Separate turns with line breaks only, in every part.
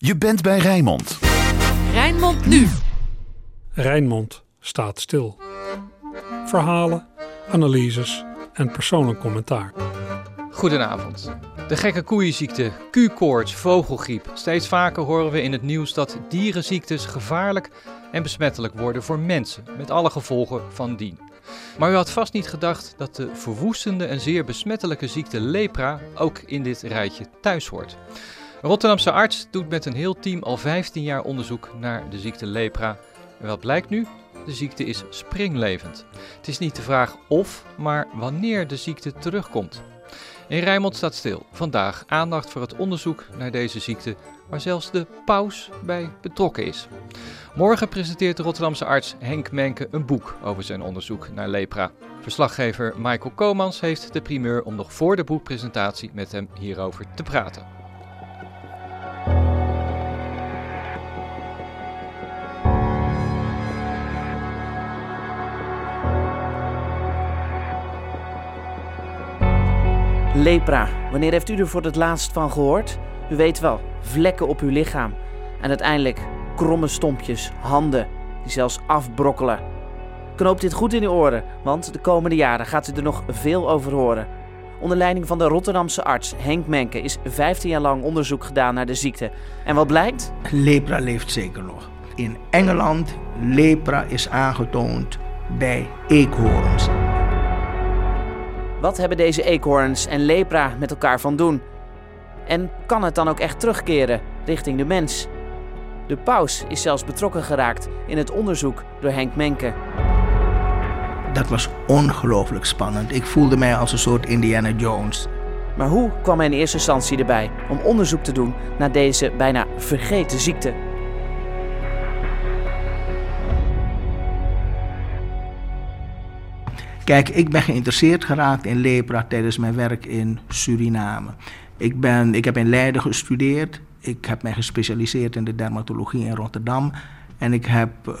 Je bent bij Rijnmond.
Rijnmond nu.
Rijnmond staat stil. Verhalen, analyses en persoonlijk commentaar.
Goedenavond. De gekke koeienziekte, Q-koorts, vogelgriep. Steeds vaker horen we in het nieuws dat dierenziektes gevaarlijk en besmettelijk worden voor mensen, met alle gevolgen van dien. Maar u had vast niet gedacht dat de verwoestende en zeer besmettelijke ziekte lepra ook in dit rijtje thuis hoort. Een Rotterdamse arts doet met een heel team al 15 jaar onderzoek naar de ziekte lepra. En wat blijkt nu? De ziekte is springlevend. Het is niet de vraag of, maar wanneer de ziekte terugkomt. In Rijnmond staat stil. Vandaag aandacht voor het onderzoek naar deze ziekte, waar zelfs de paus bij betrokken is. Morgen presenteert de Rotterdamse arts Henk Menke een boek over zijn onderzoek naar lepra. Verslaggever Michael Komans heeft de primeur om nog voor de boekpresentatie met hem hierover te praten.
Lepra. Wanneer heeft u er voor het laatst van gehoord? U weet wel, vlekken op uw lichaam. En uiteindelijk kromme stompjes, handen die zelfs afbrokkelen. Knoop dit goed in uw oren, want de komende jaren gaat u er nog veel over horen. Onder leiding van de Rotterdamse arts Henk Menke is 15 jaar lang onderzoek gedaan naar de ziekte. En wat blijkt?
Lepra leeft zeker nog. In Engeland lepra is aangetoond bij eekhoorns.
Wat hebben deze eekhoorns en lepra met elkaar van doen? En kan het dan ook echt terugkeren richting de mens? De paus is zelfs betrokken geraakt in het onderzoek door Henk Menke.
Dat was ongelooflijk spannend. Ik voelde mij als een soort Indiana Jones.
Maar hoe kwam hij in eerste instantie erbij om onderzoek te doen naar deze bijna vergeten ziekte?
Kijk, ik ben geïnteresseerd geraakt in lepra tijdens mijn werk in Suriname. Ik, ben, ik heb in Leiden gestudeerd. Ik heb mij gespecialiseerd in de dermatologie in Rotterdam. En ik heb uh,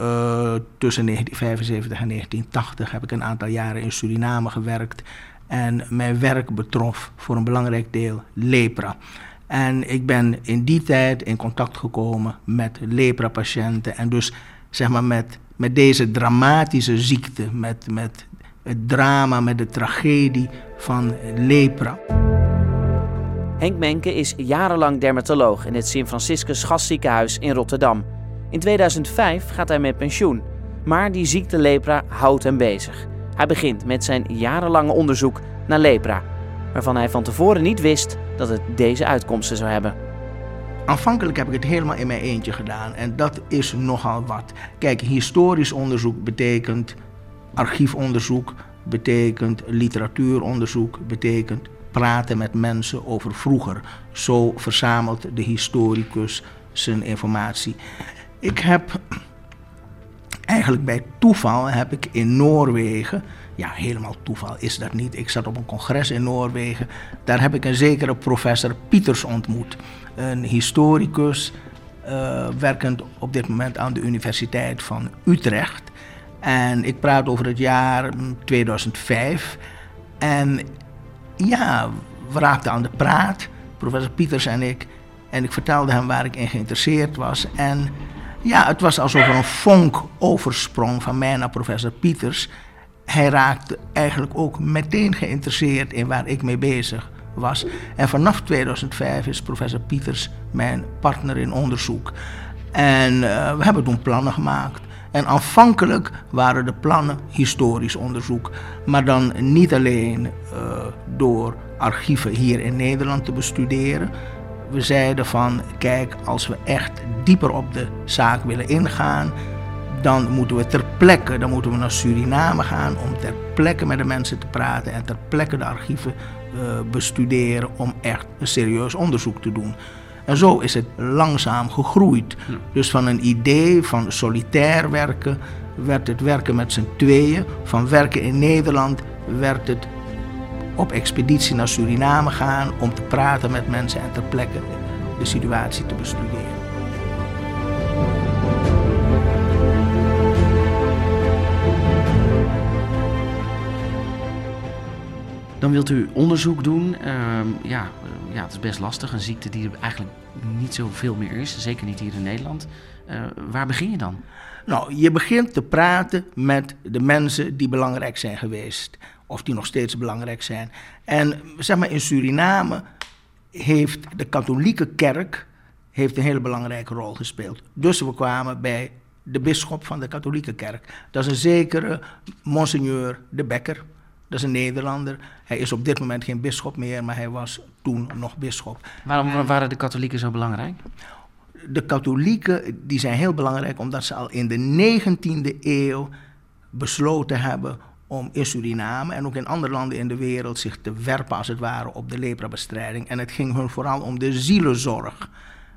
tussen 1975 en 1980 heb ik een aantal jaren in Suriname gewerkt. En mijn werk betrof voor een belangrijk deel lepra. En ik ben in die tijd in contact gekomen met lepra-patiënten. En dus zeg maar met, met deze dramatische ziekte, met, met het drama, met de tragedie van lepra.
Henk Menke is jarenlang dermatoloog in het Sint Franciscus Gastziekenhuis in Rotterdam. In 2005 gaat hij met pensioen, maar die ziekte lepra houdt hem bezig. Hij begint met zijn jarenlange onderzoek naar lepra, waarvan hij van tevoren niet wist dat het deze uitkomsten zou hebben.
Aanvankelijk heb ik het helemaal in mijn eentje gedaan en dat is nogal wat. Kijk, historisch onderzoek betekent archiefonderzoek, betekent literatuuronderzoek, betekent praten met mensen over vroeger. Zo verzamelt de historicus zijn informatie. Ik heb eigenlijk bij toeval heb ik in Noorwegen, ja helemaal toeval is dat niet, ik zat op een congres in Noorwegen, daar heb ik een zekere professor Pieters ontmoet. Een historicus, uh, werkend op dit moment aan de Universiteit van Utrecht. En ik praat over het jaar 2005. En ja, we raakten aan de praat, professor Pieters en ik. En ik vertelde hem waar ik in geïnteresseerd was. En ja, het was alsof er een vonk oversprong van mij naar professor Pieters. Hij raakte eigenlijk ook meteen geïnteresseerd in waar ik mee bezig was. En vanaf 2005 is professor Pieters mijn partner in onderzoek. En uh, we hebben toen plannen gemaakt. En aanvankelijk waren de plannen historisch onderzoek, maar dan niet alleen uh, door archieven hier in Nederland te bestuderen. We zeiden van, kijk, als we echt dieper op de zaak willen ingaan, dan moeten we ter plekke, dan moeten we naar Suriname gaan om ter plekke met de mensen te praten en ter plekke de archieven uh, bestuderen om echt een serieus onderzoek te doen. En zo is het langzaam gegroeid. Dus van een idee van solitair werken werd het werken met z'n tweeën. Van werken in Nederland werd het op expeditie naar Suriname gaan om te praten met mensen en ter plekke de situatie te bestuderen.
Dan wilt u onderzoek doen. Ehm, ja, eh, ja, het is best lastig. Een ziekte die er eigenlijk niet zoveel meer is. Zeker niet hier in Nederland. Uh, waar begin je dan?
Nou, je begint te praten met de mensen die belangrijk zijn geweest. Of die nog steeds belangrijk zijn. En zeg maar in Suriname heeft de katholieke kerk heeft een hele belangrijke rol gespeeld. Dus we kwamen bij de bisschop van de katholieke kerk. Dat is een zekere Monseigneur de Bekker. Dat is een Nederlander. Hij is op dit moment geen bisschop meer, maar hij was toen nog bisschop.
Waarom waren de katholieken zo belangrijk?
De katholieken die zijn heel belangrijk omdat ze al in de 19e eeuw besloten hebben om in Suriname en ook in andere landen in de wereld zich te werpen als het ware op de leprabestrijding. En het ging hun vooral om de zielenzorg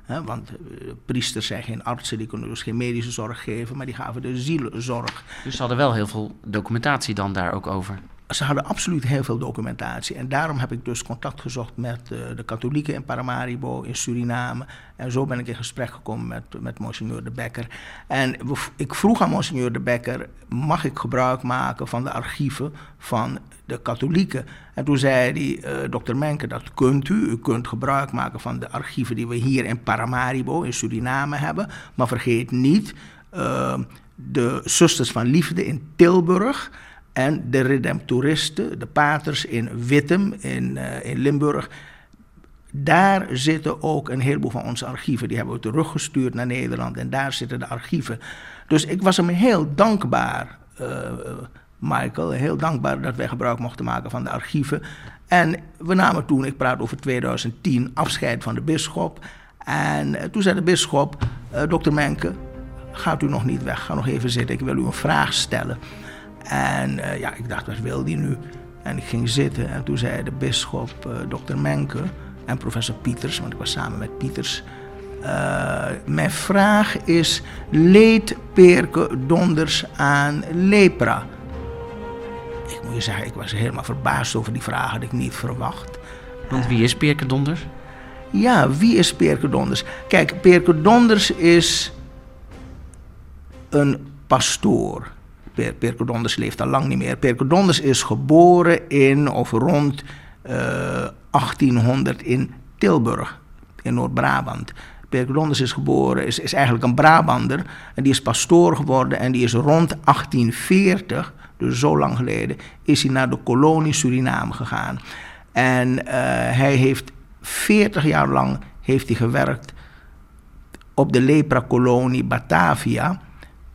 want uh, priesters zijn geen artsen, die kunnen dus geen medische zorg geven, maar die gaven de zielenzorg.
Dus ze hadden wel heel veel documentatie dan daar ook over?
Ze hadden absoluut heel veel documentatie. En daarom heb ik dus contact gezocht met uh, de katholieken in Paramaribo, in Suriname. En zo ben ik in gesprek gekomen met, met Monsignor de Bekker. En ik vroeg aan Monsignor de Bekker: mag ik gebruik maken van de archieven van de katholieken? En toen zei hij: uh, dokter Menke, dat kunt u. U kunt gebruik maken van de archieven die we hier in Paramaribo, in Suriname hebben. Maar vergeet niet uh, de Zusters van Liefde in Tilburg. En de redemptoristen, de paters in Wittem, in, uh, in Limburg. Daar zitten ook een heleboel van onze archieven. Die hebben we teruggestuurd naar Nederland en daar zitten de archieven. Dus ik was hem heel dankbaar, uh, Michael, heel dankbaar dat wij gebruik mochten maken van de archieven. En we namen toen, ik praat over 2010, afscheid van de bisschop. En uh, toen zei de bisschop, dokter Menke, gaat u nog niet weg, ga nog even zitten, ik wil u een vraag stellen. En uh, ja, ik dacht, wat wil die nu? En ik ging zitten en toen zei de bisschop, uh, dokter Menke en professor Pieters, want ik was samen met Pieters. Uh, mijn vraag is, leed Perke Donders aan lepra? Ik moet je zeggen, ik was helemaal verbaasd over die vraag, had ik niet verwacht.
Want wie is Perke Donders?
Ja, wie is Perke Donders? Kijk, Perke Donders is een pastoor. Per leeft al lang niet meer. Percodondes is geboren in of rond uh, 1800 in Tilburg, in Noord-Brabant. Percodondes is geboren, is, is eigenlijk een Brabander. En die is pastoor geworden en die is rond 1840, dus zo lang geleden, is hij naar de kolonie Suriname gegaan. En uh, hij heeft 40 jaar lang heeft hij gewerkt op de lepra-kolonie Batavia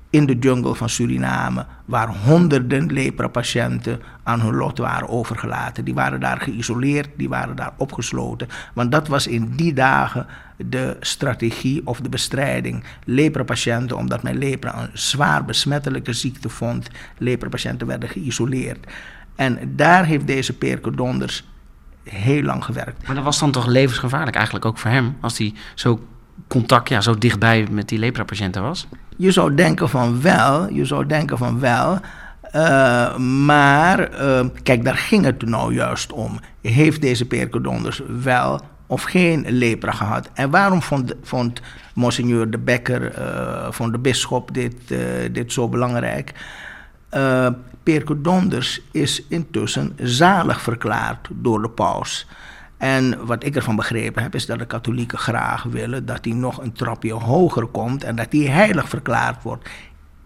in de jungle van Suriname, waar honderden lepra-patiënten aan hun lot waren overgelaten. Die waren daar geïsoleerd, die waren daar opgesloten. Want dat was in die dagen de strategie of de bestrijding. Lepra-patiënten, omdat men lepra een zwaar besmettelijke ziekte vond, lepra-patiënten werden geïsoleerd. En daar heeft deze Perke Donders heel lang gewerkt.
Maar dat was dan toch levensgevaarlijk eigenlijk ook voor hem, als hij zo contact ja, zo dichtbij met die lepra-patiënten was?
Je zou denken van wel, je zou denken van wel. Uh, maar uh, kijk, daar ging het nou juist om. Heeft deze percodonders wel of geen lepra gehad? En waarom vond, vond Monsignor de Bekker, uh, vond de bisschop dit, dit zo belangrijk? Percodonders is intussen zalig verklaard door de paus. En wat ik ervan begrepen heb, is dat de katholieken graag willen dat hij nog een trapje hoger komt en dat hij heilig verklaard wordt.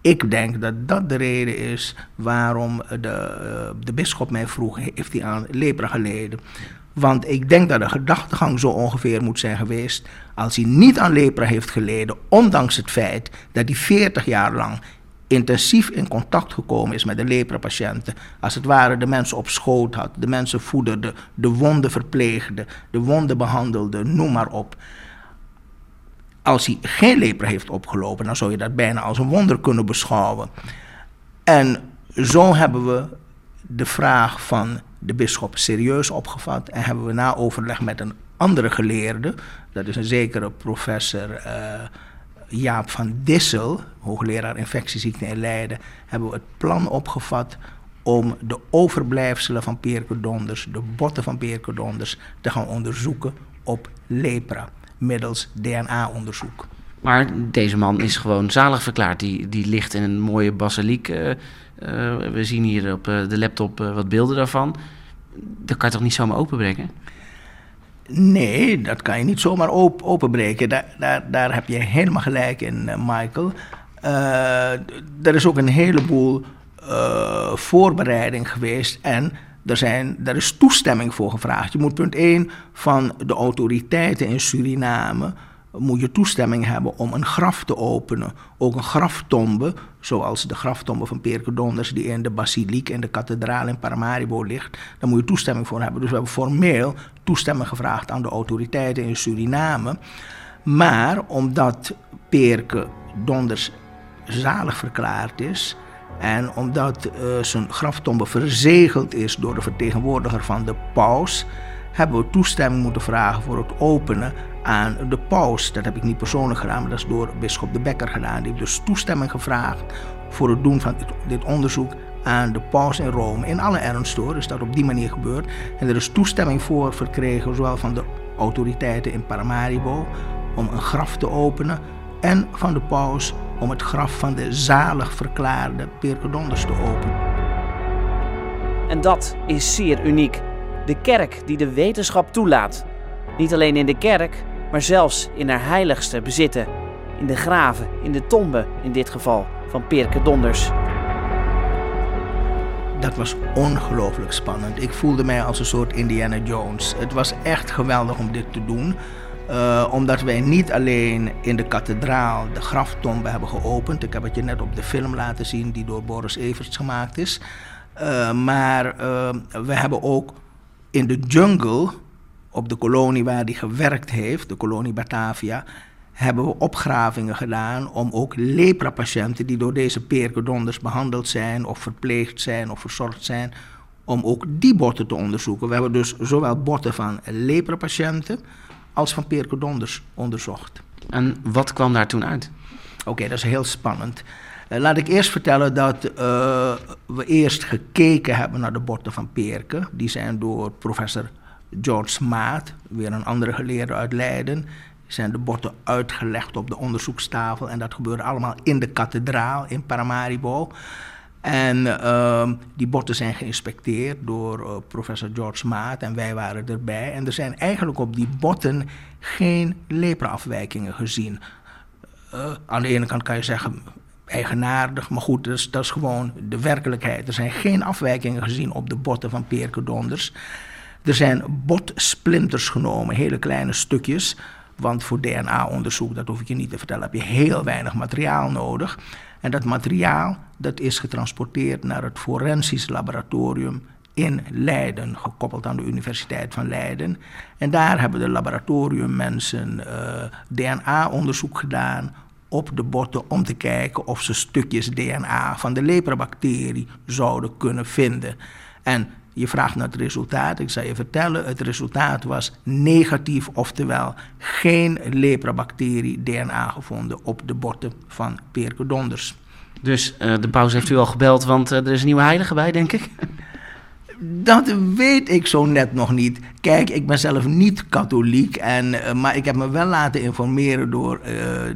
Ik denk dat dat de reden is waarom de, uh, de bisschop mij vroeg: heeft hij aan lepra geleden? Want ik denk dat de gedachtegang zo ongeveer moet zijn geweest. Als hij niet aan lepra heeft geleden, ondanks het feit dat hij 40 jaar lang intensief in contact gekomen is met de lepra-patiënten. Als het ware de mensen op schoot had, de mensen voederde, de wonden verpleegde, de wonden behandelde, noem maar op. Als hij geen lepra heeft opgelopen, dan zou je dat bijna als een wonder kunnen beschouwen. En zo hebben we de vraag van de bisschop serieus opgevat en hebben we na overleg met een andere geleerde, dat is een zekere professor. Uh, Jaap van Dissel, hoogleraar infectieziekten in Leiden, hebben we het plan opgevat om de overblijfselen van percodonders, de botten van percodonders, te gaan onderzoeken op lepra middels DNA-onderzoek.
Maar deze man is gewoon zalig verklaard. Die, die ligt in een mooie basiliek. Uh, uh, we zien hier op uh, de laptop wat beelden daarvan. dat kan je toch niet zomaar openbreken?
Nee, dat kan je niet zomaar op openbreken. Daar, daar, daar heb je helemaal gelijk in, uh, Michael. Uh, er is ook een heleboel uh, voorbereiding geweest en er, zijn, er is toestemming voor gevraagd. Je moet punt 1 van de autoriteiten in Suriname moet je toestemming hebben om een graf te openen. Ook een graftombe, zoals de graftombe van Perke Donders... die in de basiliek en de kathedraal in Paramaribo ligt. Daar moet je toestemming voor hebben. Dus we hebben formeel toestemming gevraagd aan de autoriteiten in Suriname. Maar omdat Perke Donders zalig verklaard is... en omdat uh, zijn graftombe verzegeld is door de vertegenwoordiger van de paus... hebben we toestemming moeten vragen voor het openen aan de paus. Dat heb ik niet persoonlijk gedaan, maar dat is door bisschop de Bekker gedaan. Die heeft dus toestemming gevraagd voor het doen van dit, onderzoek aan de paus in Rome. In alle ernst hoor, is dat op die manier gebeurd. En er is toestemming voor verkregen, zowel van de autoriteiten in Paramaribo om een graf te openen en van de paus om het graf van de zalig verklaarde Percodondes te openen.
En dat is zeer uniek. De kerk die de wetenschap toelaat. Niet alleen in de kerk, maar zelfs in haar heiligste bezitten. In de graven, in de tombe in dit geval, van Perke Donders.
Dat was ongelooflijk spannend. Ik voelde mij als een soort Indiana Jones. Het was echt geweldig om dit te doen. Uh, omdat wij niet alleen in de kathedraal de graftombe hebben geopend. Ik heb het je net op de film laten zien die door Boris Everts gemaakt is. Uh, maar uh, we hebben ook in de jungle op de kolonie waar hij gewerkt heeft, de kolonie Batavia, hebben we opgravingen gedaan om ook lepra-patiënten die door deze perkedonders behandeld zijn of verpleegd zijn of verzorgd zijn, om ook die botten te onderzoeken. We hebben dus zowel botten van lepra-patiënten als van perkedonders onderzocht.
En wat kwam daar toen uit?
Oké, dat is heel spannend. Uh, laat ik eerst vertellen dat uh, we eerst gekeken hebben naar de botten van perken. Die zijn door professor George Maat, weer een andere geleerde uit Leiden, zijn de botten uitgelegd op de onderzoekstafel. En dat gebeurde allemaal in de kathedraal in Paramaribo. En uh, die botten zijn geïnspecteerd door uh, professor George Maat en wij waren erbij. En er zijn eigenlijk op die botten geen lepraafwijkingen gezien. Uh, aan de ene kant kan je zeggen eigenaardig, maar goed, dat is, dat is gewoon de werkelijkheid. Er zijn geen afwijkingen gezien op de botten van Peerke Donders. Er zijn botsplinters genomen, hele kleine stukjes. Want voor DNA-onderzoek, dat hoef ik je niet te vertellen, heb je heel weinig materiaal nodig. En dat materiaal dat is getransporteerd naar het forensisch laboratorium in Leiden, gekoppeld aan de Universiteit van Leiden. En daar hebben de laboratoriummensen uh, DNA-onderzoek gedaan op de botten om te kijken of ze stukjes DNA van de leprabacterie zouden kunnen vinden. En je vraagt naar het resultaat. Ik zal je vertellen, het resultaat was negatief, oftewel geen leprabacterie DNA gevonden op de botten van Percodonders.
Dus uh, de paus heeft u al gebeld, want uh, er is een nieuwe heilige bij, denk ik?
Dat weet ik zo net nog niet. Kijk, ik ben zelf niet katholiek, en, uh, maar ik heb me wel laten informeren door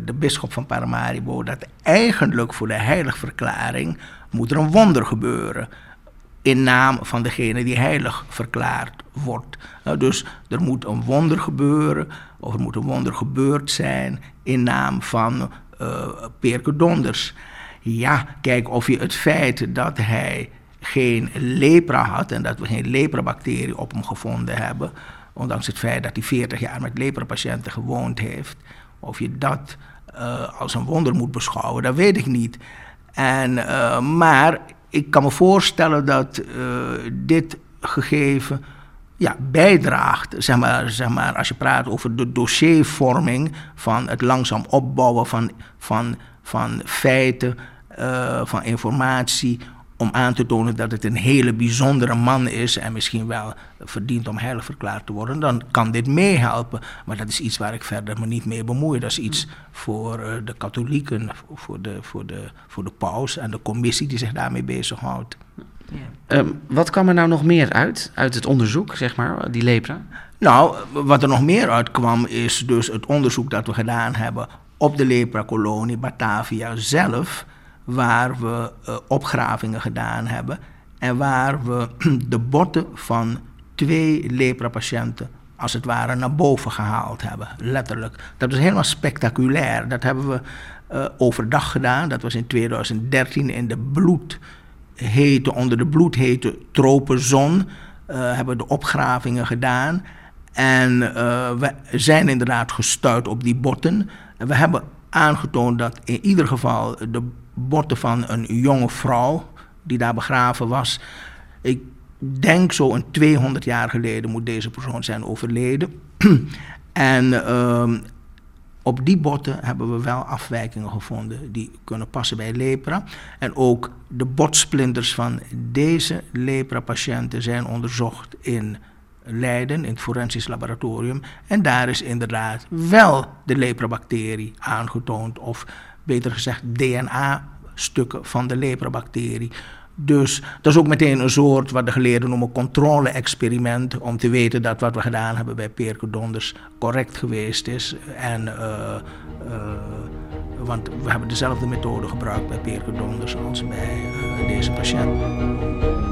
de bisschop van Paramaribo dat eigenlijk voor de heiligverklaring moet er een wonder gebeuren in naam van degene die heilig verklaard wordt. Nou, dus er moet een wonder gebeuren, of er moet een wonder gebeurd zijn in naam van uh, Peerke Donders. Ja, kijk, of je het feit dat hij geen lepra had en dat we geen leprabacterie op hem gevonden hebben, ondanks het feit dat hij 40 jaar met leprapatiënten gewoond heeft, of je dat uh, als een wonder moet beschouwen, dat weet ik niet. En, uh, maar ik kan me voorstellen dat uh, dit gegeven ja, bijdraagt, zeg maar, zeg maar, als je praat over de dossiervorming van het langzaam opbouwen van, van, van feiten, uh, van informatie, om aan te tonen dat het een hele bijzondere man is en misschien wel verdient om heilig verklaard te worden, dan kan dit meehelpen. Maar dat is iets waar ik verder me niet mee bemoei. Dat is iets voor uh, de katholieken, voor de, voor, de, voor de paus en de commissie die zich daarmee bezighoudt.
Ja. Um, wat kwam er nou nog meer uit, uit het onderzoek, zeg maar, die lepra?
Nou, wat er nog meer uitkwam is dus het onderzoek dat we gedaan hebben op de lepra-kolonie Batavia zelf waar we uh, opgravingen gedaan hebben. En waar we de botten van twee lepra-patiënten als het ware naar boven gehaald hebben. Letterlijk. Dat was helemaal spectaculair. Dat hebben we uh, overdag gedaan. Dat was in 2013 in de bloedhete, onder de bloedhete tropenzon. Uh, hebben we de opgravingen gedaan. En we zijn inderdaad gestuurd op die botten. En we hebben aangetoond dat in ieder geval de botten van een jonge vrouw die daar begraven was. Ik denk zo een 200 jaar geleden moet deze persoon zijn overleden. en uh, op die botten hebben we wel afwijkingen gevonden die kunnen passen bij lepra. En ook de botsplinters van deze lepra-patiënten zijn onderzocht in Leiden, in het forensisch laboratorium. En daar is inderdaad wel de lepra-bacterie aangetoond, of beter gezegd DNA-stukken van de lepra-bacterie. Dus dat is ook meteen een soort wat de geleerden noemen controle-experiment. Om te weten dat wat we gedaan hebben bij Peerke Donders correct geweest is. En, uh, uh, want we hebben dezelfde methode gebruikt bij Peerke Donders als bij uh, deze patiënt.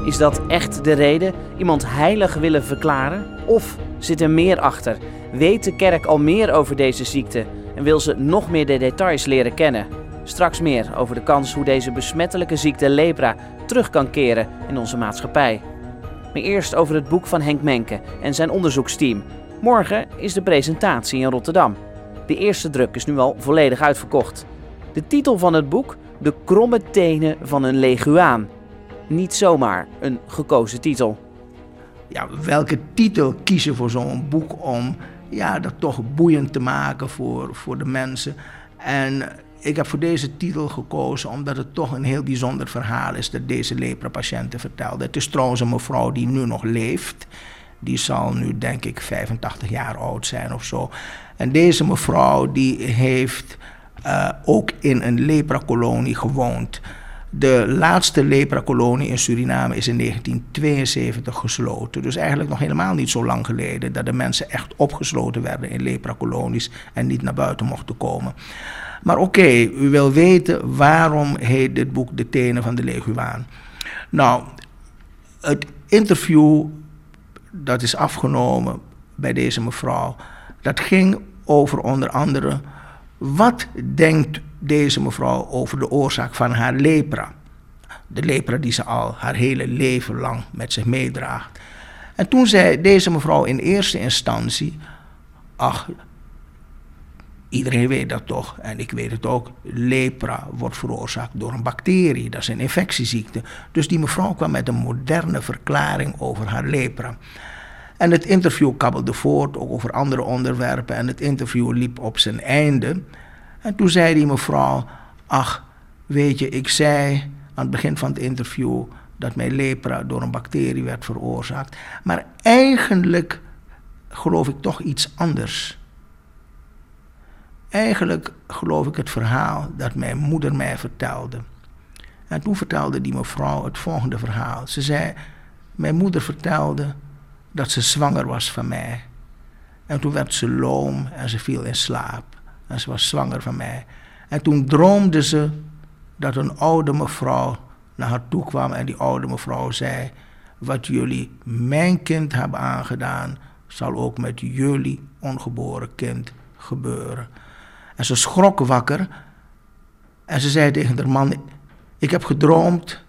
Is dat echt de reden? Iemand heilig willen verklaren? Of zit er meer achter? Weet de kerk al meer over deze ziekte en wil ze nog meer de details leren kennen? Straks meer over de kans hoe deze besmettelijke ziekte lepra terug kan keren in onze maatschappij. Maar eerst over het boek van Henk Menke en zijn onderzoeksteam. Morgen is de presentatie in Rotterdam. De eerste druk is nu al volledig uitverkocht. De titel van het boek: De kromme tenen van een leguaan. Niet zomaar een gekozen titel.
Ja, welke titel kiezen voor zo'n boek om ja, dat toch boeiend te maken voor, voor de mensen? En ik heb voor deze titel gekozen omdat het toch een heel bijzonder verhaal is dat deze lepra-patiënten vertelde. Het is trouwens een mevrouw die nu nog leeft. Die zal nu denk ik 85 jaar oud zijn of zo. En deze mevrouw die heeft uh, ook in een lepra-kolonie gewoond. De laatste lepra-kolonie in Suriname is in 1972 gesloten. Dus eigenlijk nog helemaal niet zo lang geleden dat de mensen echt opgesloten werden in lepra-kolonies en niet naar buiten mochten komen. Maar oké, u wil weten waarom heet dit boek De Tenen van de Leguaan. Nou, het interview dat is afgenomen bij deze mevrouw, dat ging over onder andere wat denkt deze mevrouw over de oorzaak van haar lepra. De lepra die ze al haar hele leven lang met zich meedraagt. En toen zei deze mevrouw in eerste instantie: Ach, Iedereen weet dat toch, en ik weet het ook. Lepra wordt veroorzaakt door een bacterie, dat is een infectieziekte. Dus die mevrouw kwam met een moderne verklaring over haar lepra. En het interview kabbelde voort, ook over andere onderwerpen. En het interview liep op zijn einde. En toen zei die mevrouw: Ach, weet je, ik zei aan het begin van het interview dat mijn lepra door een bacterie werd veroorzaakt. Maar eigenlijk geloof ik toch iets anders. Eigenlijk geloof ik het verhaal dat mijn moeder mij vertelde. En toen vertelde die mevrouw het volgende verhaal. Ze zei: Mijn moeder vertelde dat ze zwanger was van mij. En toen werd ze loom en ze viel in slaap. En ze was zwanger van mij. En toen droomde ze dat een oude mevrouw naar haar toe kwam. En die oude mevrouw zei: Wat jullie mijn kind hebben aangedaan, zal ook met jullie ongeboren kind gebeuren. En ze schrok wakker. En ze zei tegen haar man: Ik heb gedroomd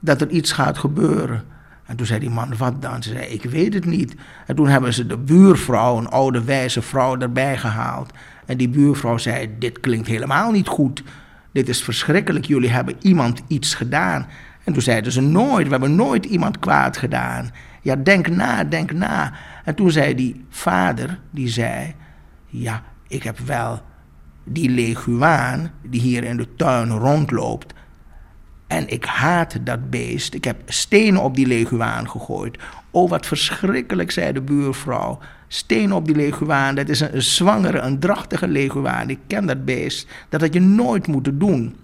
dat er iets gaat gebeuren. En toen zei die man: Wat dan? Ze zei: Ik weet het niet. En toen hebben ze de buurvrouw, een oude wijze vrouw, erbij gehaald. En die buurvrouw zei: Dit klinkt helemaal niet goed. Dit is verschrikkelijk. Jullie hebben iemand iets gedaan. En toen zeiden ze: Nooit, we hebben nooit iemand kwaad gedaan. Ja, denk na, denk na. En toen zei die vader: Die zei: Ja, ik heb wel die leguaan die hier in de tuin rondloopt. En ik haat dat beest. Ik heb stenen op die leguaan gegooid. Oh, wat verschrikkelijk, zei de buurvrouw. Stenen op die leguaan, dat is een, zwangere, een drachtige leguaan. Ik ken dat beest. Dat had je nooit moeten doen.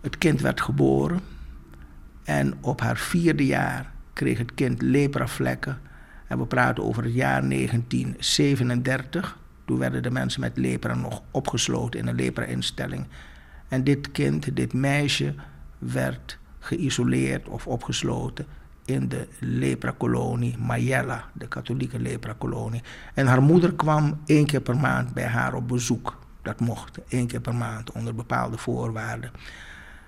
Het kind werd geboren. En op haar vierde jaar kreeg het kind lepravlekken. En we praten over het jaar 1937. Toen werden de mensen met lepra nog opgesloten in een lepra-instelling. En dit kind, dit meisje, werd geïsoleerd of opgesloten in de leprakolonie Mayella, de katholieke leprakolonie. En haar moeder kwam één keer per maand bij haar op bezoek. Dat mocht, één keer per maand, onder bepaalde voorwaarden.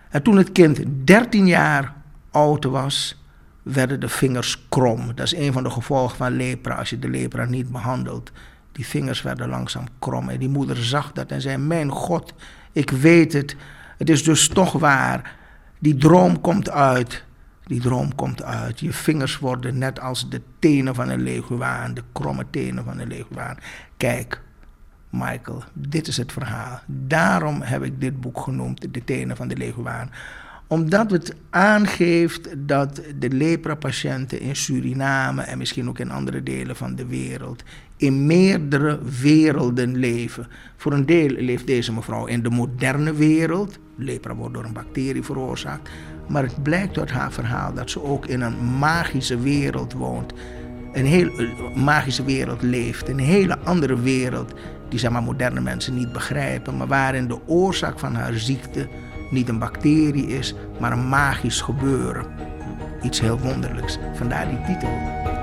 En toen het kind 13 jaar oud was, werden de vingers krom. Dat is een van de gevolgen van lepra, als je de lepra niet behandelt. Die vingers werden langzaam krom. En die moeder zag dat en zei: Mijn God, ik weet het. Het is dus toch waar. Die droom komt uit. Die droom komt uit. Je vingers worden net als de tenen van een leguaan, de kromme tenen van een leguaan. Kijk, Michael, dit is het verhaal. Daarom heb ik dit boek genoemd, De tenen van de leguaan omdat het aangeeft dat de lepra-patiënten in Suriname en misschien ook in andere delen van de wereld in meerdere werelden leven. Voor een deel leeft deze mevrouw in de moderne wereld. Lepra wordt door een bacterie veroorzaakt. Maar het blijkt uit haar verhaal dat ze ook in een magische wereld woont. Een heel magische wereld leeft. Een hele andere wereld die zeg maar, moderne mensen niet begrijpen. Maar waarin de oorzaak van haar ziekte niet een bacterie is, maar een magisch gebeuren. Iets heel wonderlijks. Vandaar die titel.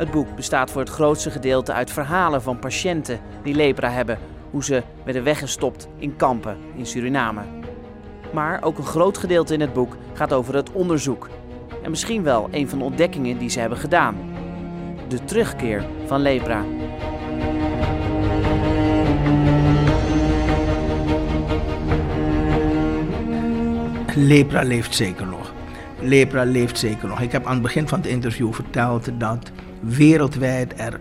Het boek bestaat voor het grootste gedeelte uit verhalen van patiënten die lepra hebben, hoe ze werden weggestopt in kampen in Suriname. Maar ook een groot gedeelte in het boek gaat over het onderzoek. En misschien wel een van de ontdekkingen die ze hebben gedaan de terugkeer van lepra.
Lepra leeft zeker nog. Lepra leeft zeker nog. Ik heb aan het begin van het interview verteld dat wereldwijd er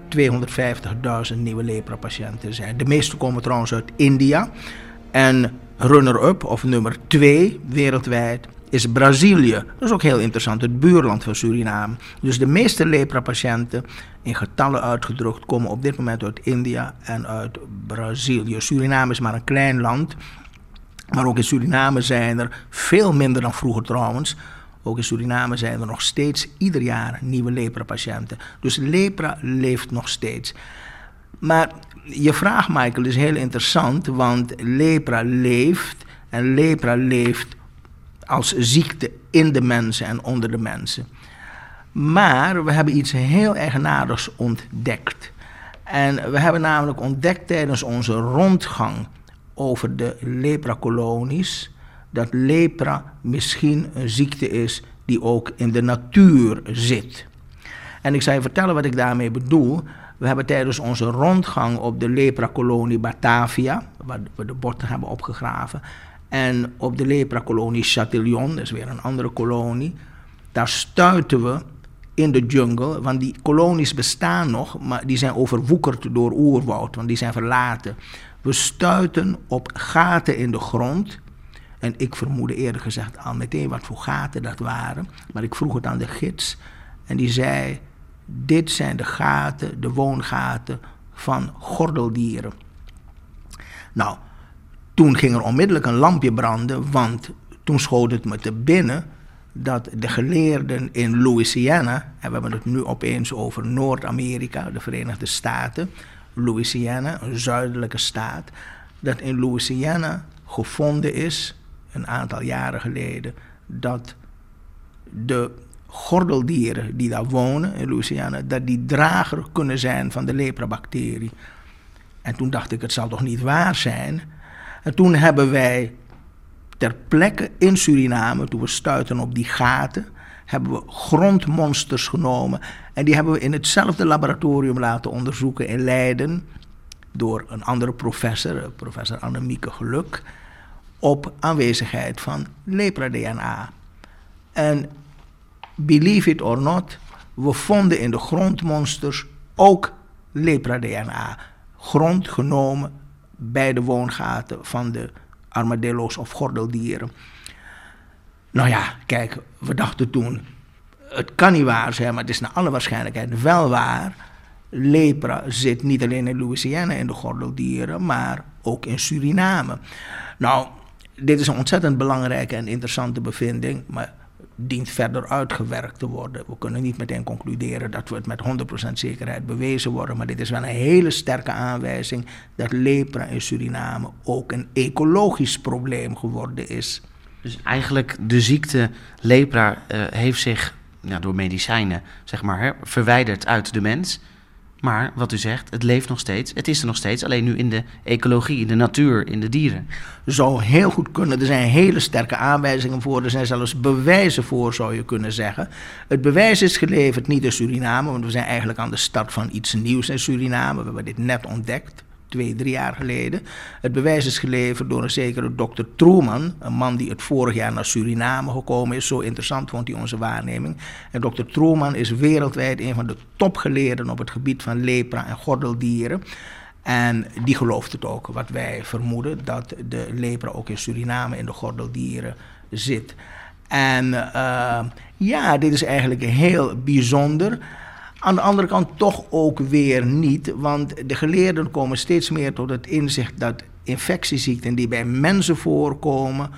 250.000 nieuwe lepra-patiënten zijn. De meeste komen trouwens uit India. En runner-up, of nummer 2 wereldwijd, is Brazilië. Dat is ook heel interessant, het buurland van Suriname. Dus de meeste lepra-patiënten, in getallen uitgedrukt, komen op dit moment uit India en uit Brazilië. Suriname is maar een klein land, maar ook in Suriname zijn er veel minder dan vroeger trouwens. Ook in Suriname zijn er nog steeds ieder jaar nieuwe lepra-patiënten. Dus lepra leeft nog steeds. Maar je vraag, Michael, is heel interessant, want lepra leeft en lepra leeft als ziekte in de mensen en onder de mensen. Maar we hebben iets heel eigenaardigs ontdekt. En we hebben namelijk ontdekt tijdens onze rondgang over de lepra-kolonies dat lepra misschien een ziekte is die ook in de natuur zit. En ik zal je vertellen wat ik daarmee bedoel. We hebben tijdens onze rondgang op de lepra-kolonie Batavia, waar we de botten hebben opgegraven, en op de lepra-kolonie Chatillon, dat is weer een andere kolonie, daar stuiten we in de jungle, want die kolonies bestaan nog, maar die zijn overwoekerd door oerwoud, want die zijn verlaten. We stuiten op gaten in de grond. En ik vermoedde eerder gezegd al meteen wat voor gaten dat waren. Maar ik vroeg het aan de gids. En die zei: Dit zijn de gaten, de woongaten van gordeldieren. Nou, toen ging er onmiddellijk een lampje branden, want toen schoot het me te binnen dat de geleerden in Louisiana, en we hebben het nu opeens over Noord-Amerika, de Verenigde Staten, Louisiana, een zuidelijke staat, dat in Louisiana gevonden is, een aantal jaren geleden, dat de gordeldieren die daar wonen in Louisiana, dat die drager kunnen zijn van de lepra-bacterie. En toen dacht ik, het zal toch niet waar zijn en toen hebben wij ter plekke in Suriname, toen we stuiten op die gaten, hebben we grondmonsters genomen. En die hebben we in hetzelfde laboratorium laten onderzoeken in Leiden. Door een andere professor, professor Annemieke Geluk. Op aanwezigheid van lepra-DNA. En believe it or not, we vonden in de grondmonsters ook lepra-DNA. Grond genomen bij de woongaten van de armadillo's of gordeldieren. Nou ja, kijk, we dachten toen, het kan niet waar zijn, maar het is naar alle waarschijnlijkheid wel waar. Lepra zit niet alleen in Louisiana in de gordeldieren, maar ook in Suriname. Nou, dit is een ontzettend belangrijke en interessante bevinding, maar dient verder uitgewerkt te worden. We kunnen niet meteen concluderen dat we het met 100% zekerheid bewezen worden, maar dit is wel een hele sterke aanwijzing dat lepra in Suriname ook een ecologisch probleem geworden is.
Dus eigenlijk de ziekte lepra uh, heeft zich door medicijnen zeg maar, verwijderd uit de mens. Maar wat u zegt, het leeft nog steeds. Het is er nog steeds, alleen nu in de ecologie, in de natuur, in de dieren.
Zou heel goed kunnen. Er zijn hele sterke aanwijzingen voor. Er zijn zelfs bewijzen voor, zou je kunnen zeggen. Het bewijs is geleverd niet in Suriname, want we zijn eigenlijk aan de start van iets nieuws in Suriname. We hebben dit net ontdekt twee, drie jaar geleden. Het bewijs is geleverd door een zekere dokter Truman, een man die het vorig jaar naar Suriname gekomen is. Zo interessant vond hij onze waarneming. En dokter Truman is wereldwijd een van de topgeleerden op het gebied van lepra en gordeldieren. En die gelooft het ook, wat wij vermoeden, dat de lepra ook in Suriname in de gordeldieren zit. En uh, ja, dit is eigenlijk heel bijzonder. Aan de andere kant toch ook weer niet, want de geleerden komen steeds meer tot het inzicht dat infectieziekten die bij mensen voorkomen,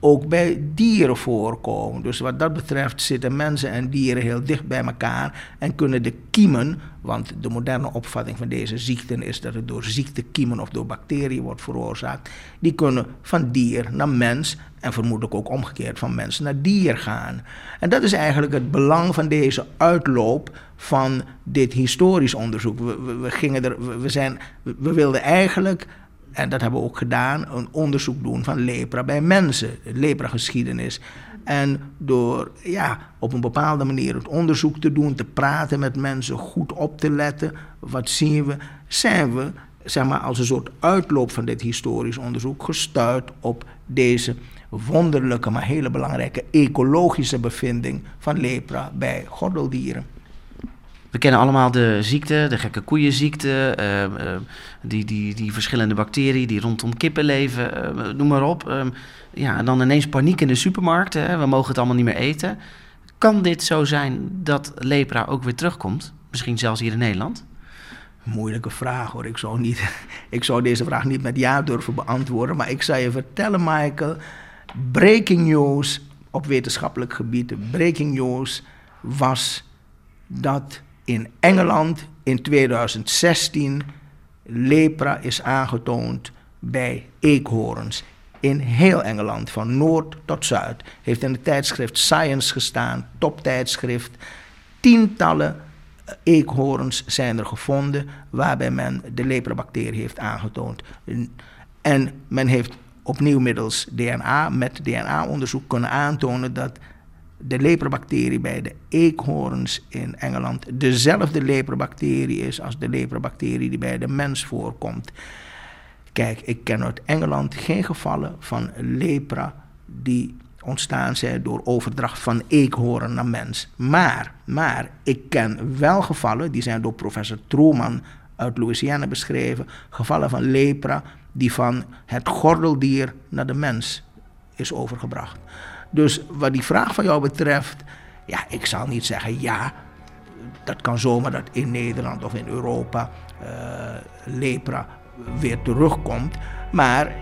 ook bij dieren voorkomen. Dus wat dat betreft zitten mensen en dieren heel dicht bij elkaar en kunnen de kiemen, want de moderne opvatting van deze ziekten is dat het door ziektekiemen of door bacteriën wordt veroorzaakt, die kunnen van dier naar mens en vermoedelijk ook omgekeerd van mens naar dier gaan. En dat is eigenlijk het belang van deze uitloop van dit historisch onderzoek. We, we, we gingen er, we, zijn, we wilden eigenlijk en dat hebben we ook gedaan, een onderzoek doen van lepra bij mensen, lepra-geschiedenis. En door ja, op een bepaalde manier het onderzoek te doen, te praten met mensen, goed op te letten, wat zien we, zijn we zeg maar, als een soort uitloop van dit historisch onderzoek gestuurd op deze wonderlijke, maar hele belangrijke ecologische bevinding van lepra bij gordeldieren.
We kennen allemaal de ziekte, de gekke koeienziekte, uh, die, die, die verschillende bacteriën die rondom kippen leven, uh, noem maar op. Ehm, ja, en dan ineens paniek in de supermarkt, hè, we mogen het allemaal niet meer eten. Kan dit zo zijn dat lepra ook weer terugkomt? Misschien zelfs hier in Nederland?
Moeilijke vraag hoor. Ik zou, niet, ik zou deze vraag niet met ja durven beantwoorden. Maar ik zou je vertellen, Michael. Breaking news op wetenschappelijk gebied. Breaking news was dat in Engeland in 2016 lepra is aangetoond bij eekhoorns. In heel Engeland, van noord tot zuid, heeft in het tijdschrift Science gestaan, toptijdschrift. Tientallen eh, eekhoorns zijn er gevonden waarbij men de lepra-bacterie heeft aangetoond. En men heeft opnieuw middels DNA, met DNA-onderzoek kunnen aantonen dat de leperbacterie bij de eekhoorns in Engeland dezelfde leperbacterie is als de leperbacterie die bij de mens voorkomt. Kijk, ik ken uit Engeland geen gevallen van lepra die ontstaan zijn door overdracht van eekhoorn naar mens. Maar, maar ik ken wel gevallen, die zijn door professor Truman uit Louisiana beschreven, gevallen van lepra die van het gordeldier naar de mens is overgebracht. Dus wat die vraag van jou betreft, ja, ik zal niet zeggen ja. Dat kan zomaar dat in Nederland of in Europa uh, lepra weer terugkomt. Maar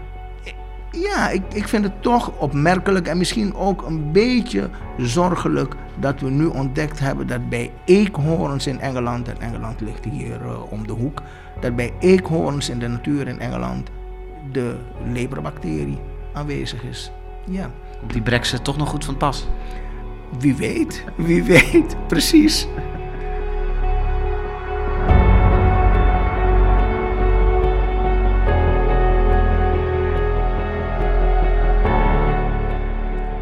ja, ik, ik vind het toch opmerkelijk en misschien ook een beetje zorgelijk dat we nu ontdekt hebben dat bij eekhoorns in Engeland, en Engeland ligt hier uh, om de hoek, dat bij eekhoorns in de natuur in Engeland de leprabacterie aanwezig is. Ja.
Komt die brexit toch nog goed van pas?
Wie weet, wie weet, precies.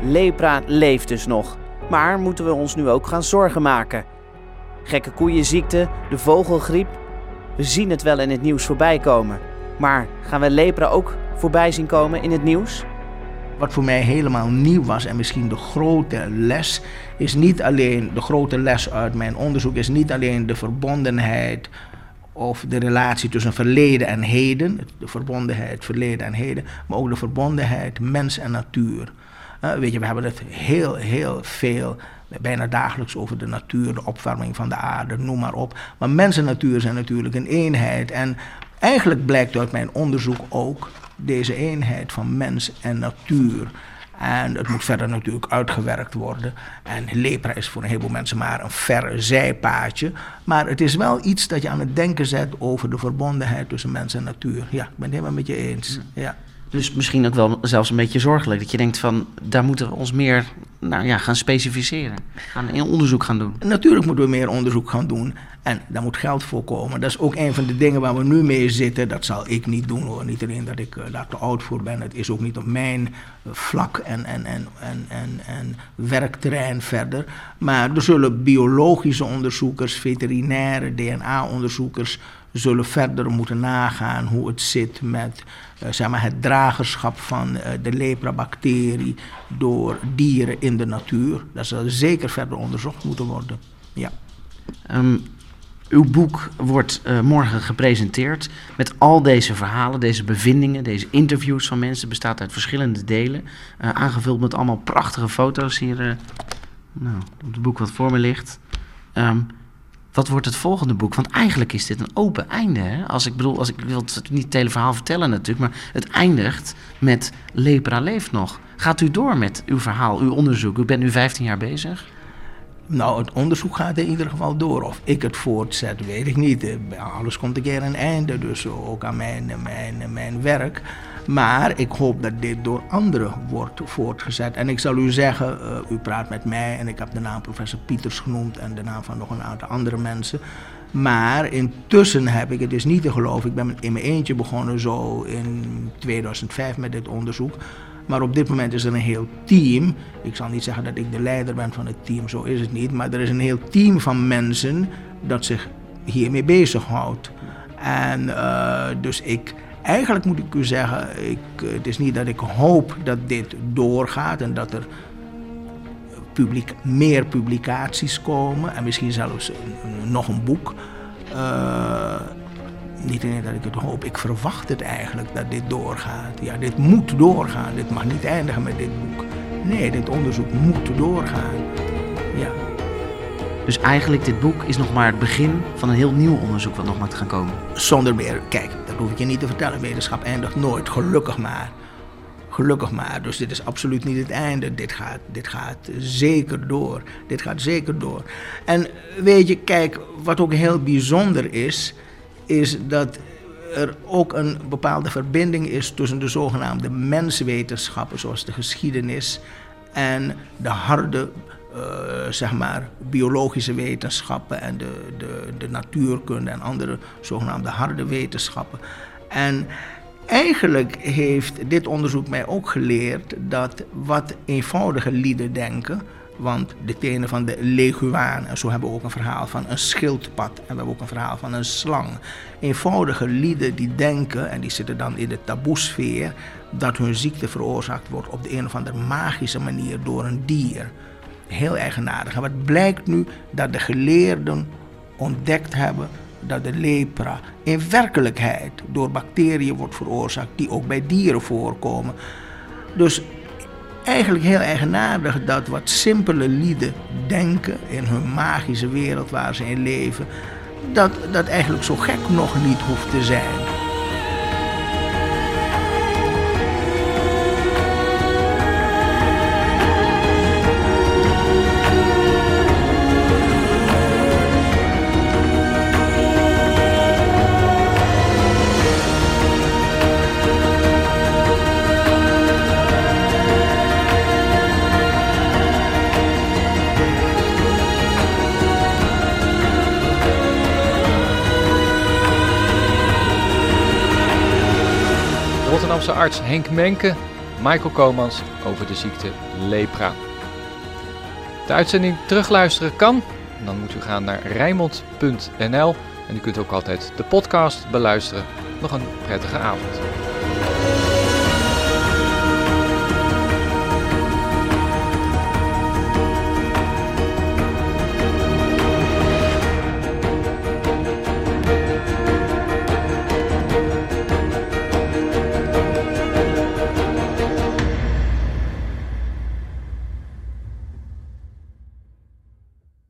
Lepra leeft dus nog. Maar moeten we ons nu ook gaan zorgen maken? Gekke koeienziekte, de vogelgriep. We zien het wel in het nieuws voorbij komen. Maar gaan we lepra ook voorbij zien komen in het nieuws?
Wat voor mij helemaal nieuw was en misschien de grote les, is niet alleen de grote les uit mijn onderzoek, is niet alleen de verbondenheid of de relatie tussen verleden en heden, de verbondenheid verleden en heden, maar ook de verbondenheid mens en natuur. Uh, weet je, we hebben het heel, heel veel, bijna dagelijks over de natuur, de opwarming van de aarde, noem maar op. Maar mens en natuur zijn natuurlijk een eenheid. En eigenlijk blijkt uit mijn onderzoek ook deze eenheid van mens en natuur. En het moet verder natuurlijk uitgewerkt worden. En lepra is voor een heleboel mensen maar een verre zijpaadje. Maar het is wel iets dat je aan het denken zet over de verbondenheid tussen mens en natuur. Ja, ik ben het helemaal met je eens. Ja.
Dus misschien ook wel zelfs een beetje zorgelijk. Dat je denkt van, daar moeten we ons meer nou ja, gaan specificeren. Gaan onderzoek gaan doen.
Natuurlijk moeten we meer onderzoek gaan doen. En daar moet geld voor komen. Dat is ook een van de dingen waar we nu mee zitten. Dat zal ik niet doen hoor. Niet alleen dat ik uh, daar te oud voor ben. Het is ook niet op mijn uh, vlak en, en, en, en, en, en werkterrein verder. Maar er zullen biologische onderzoekers, veterinaire DNA-onderzoekers zullen verder moeten nagaan hoe het zit met uh, zeg maar het dragerschap van uh, de lepra-bacterie door dieren in de natuur. Dat zal zeker verder onderzocht moeten worden. Ja.
Um, uw boek wordt uh, morgen gepresenteerd met al deze verhalen, deze bevindingen, deze interviews van mensen. Het bestaat uit verschillende delen, aangevuld met allemaal prachtige foto's hier nou, op het boek wat voor me ligt. Um, wat wordt het volgende boek? Want eigenlijk is dit een open einde. Hè? Als ik bedoel, als ik wil het niet het hele verhaal vertellen natuurlijk, maar het eindigt met Lepra leeft nog. Gaat u door met uw verhaal, uw onderzoek? U bent nu 15 jaar bezig.
Nou, het onderzoek gaat in ieder geval door. Of ik het voortzet, weet ik niet. Alles komt een keer een einde, dus ook aan mijn, mijn, mijn werk. Maar ik hoop dat dit door anderen wordt voortgezet. En ik zal u zeggen, u praat met mij en ik heb de naam professor Pieters genoemd en de naam van nog een aantal andere mensen. Maar intussen heb ik, het is niet te geloven, ik ben in mijn eentje begonnen zo in 2005 met dit onderzoek. Maar op dit moment is er een heel team. Ik zal niet zeggen dat ik de leider ben van het team, zo is het niet. Maar er is een heel team van mensen dat zich hiermee bezighoudt. En uh, dus ik, eigenlijk moet ik u zeggen, ik, het is niet dat ik hoop dat dit doorgaat en dat er publiek, meer publicaties komen. En misschien zelfs nog een boek. Uh, niet alleen dat ik het hoop, ik verwacht het eigenlijk dat dit doorgaat. Ja, dit moet doorgaan. Dit mag niet eindigen met dit boek. Nee, dit onderzoek moet doorgaan. Ja.
Dus eigenlijk dit boek is nog maar het begin van een heel nieuw onderzoek wat nog maar te gaan komen.
Zonder meer. Kijk, dat hoef ik je niet te vertellen. Wetenschap eindigt nooit, gelukkig maar. Gelukkig maar. Dus dit is absoluut niet het einde. Dit gaat, dit gaat zeker door. Dit gaat zeker door. En weet je, kijk, wat ook heel bijzonder is is dat er ook een bepaalde verbinding is tussen de zogenaamde menswetenschappen, zoals de geschiedenis, en de harde, uh, zeg maar, biologische wetenschappen en de, de, de natuurkunde en andere zogenaamde harde wetenschappen. En eigenlijk heeft dit onderzoek mij ook geleerd dat wat eenvoudige lieden denken, want de tenen van de leguaan, en zo hebben we ook een verhaal van een schildpad en we hebben ook een verhaal van een slang. Eenvoudige lieden die denken, en die zitten dan in de taboesfeer, dat hun ziekte veroorzaakt wordt op de een of andere magische manier door een dier. Heel eigenaardig. En wat blijkt nu dat de geleerden ontdekt hebben dat de lepra in werkelijkheid door bacteriën wordt veroorzaakt die ook bij dieren voorkomen. Dus eigenlijk heel eigenaardig dat wat simpele lieden denken in hun magische wereld waar ze in leven, dat dat eigenlijk zo gek nog niet hoeft te zijn.
Arts Henk Menke, Michael Komans over de ziekte lepra. De uitzending terugluisteren kan. Dan moet u gaan naar rijmond.nl en u kunt ook altijd de podcast beluisteren. Nog een prettige avond.